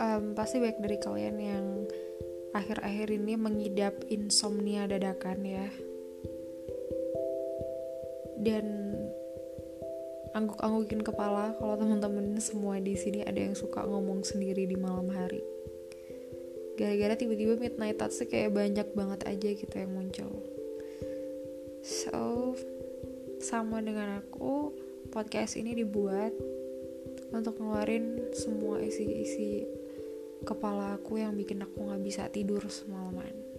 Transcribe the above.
um, pasti banyak dari kalian yang akhir-akhir ini mengidap insomnia dadakan ya. Dan angguk-anggukin kepala kalau teman-teman semua di sini ada yang suka ngomong sendiri di malam hari. Gara-gara tiba-tiba midnight thoughts kayak banyak banget aja gitu yang muncul. So sama dengan aku podcast ini dibuat untuk ngeluarin semua isi-isi kepala aku yang bikin aku nggak bisa tidur semalaman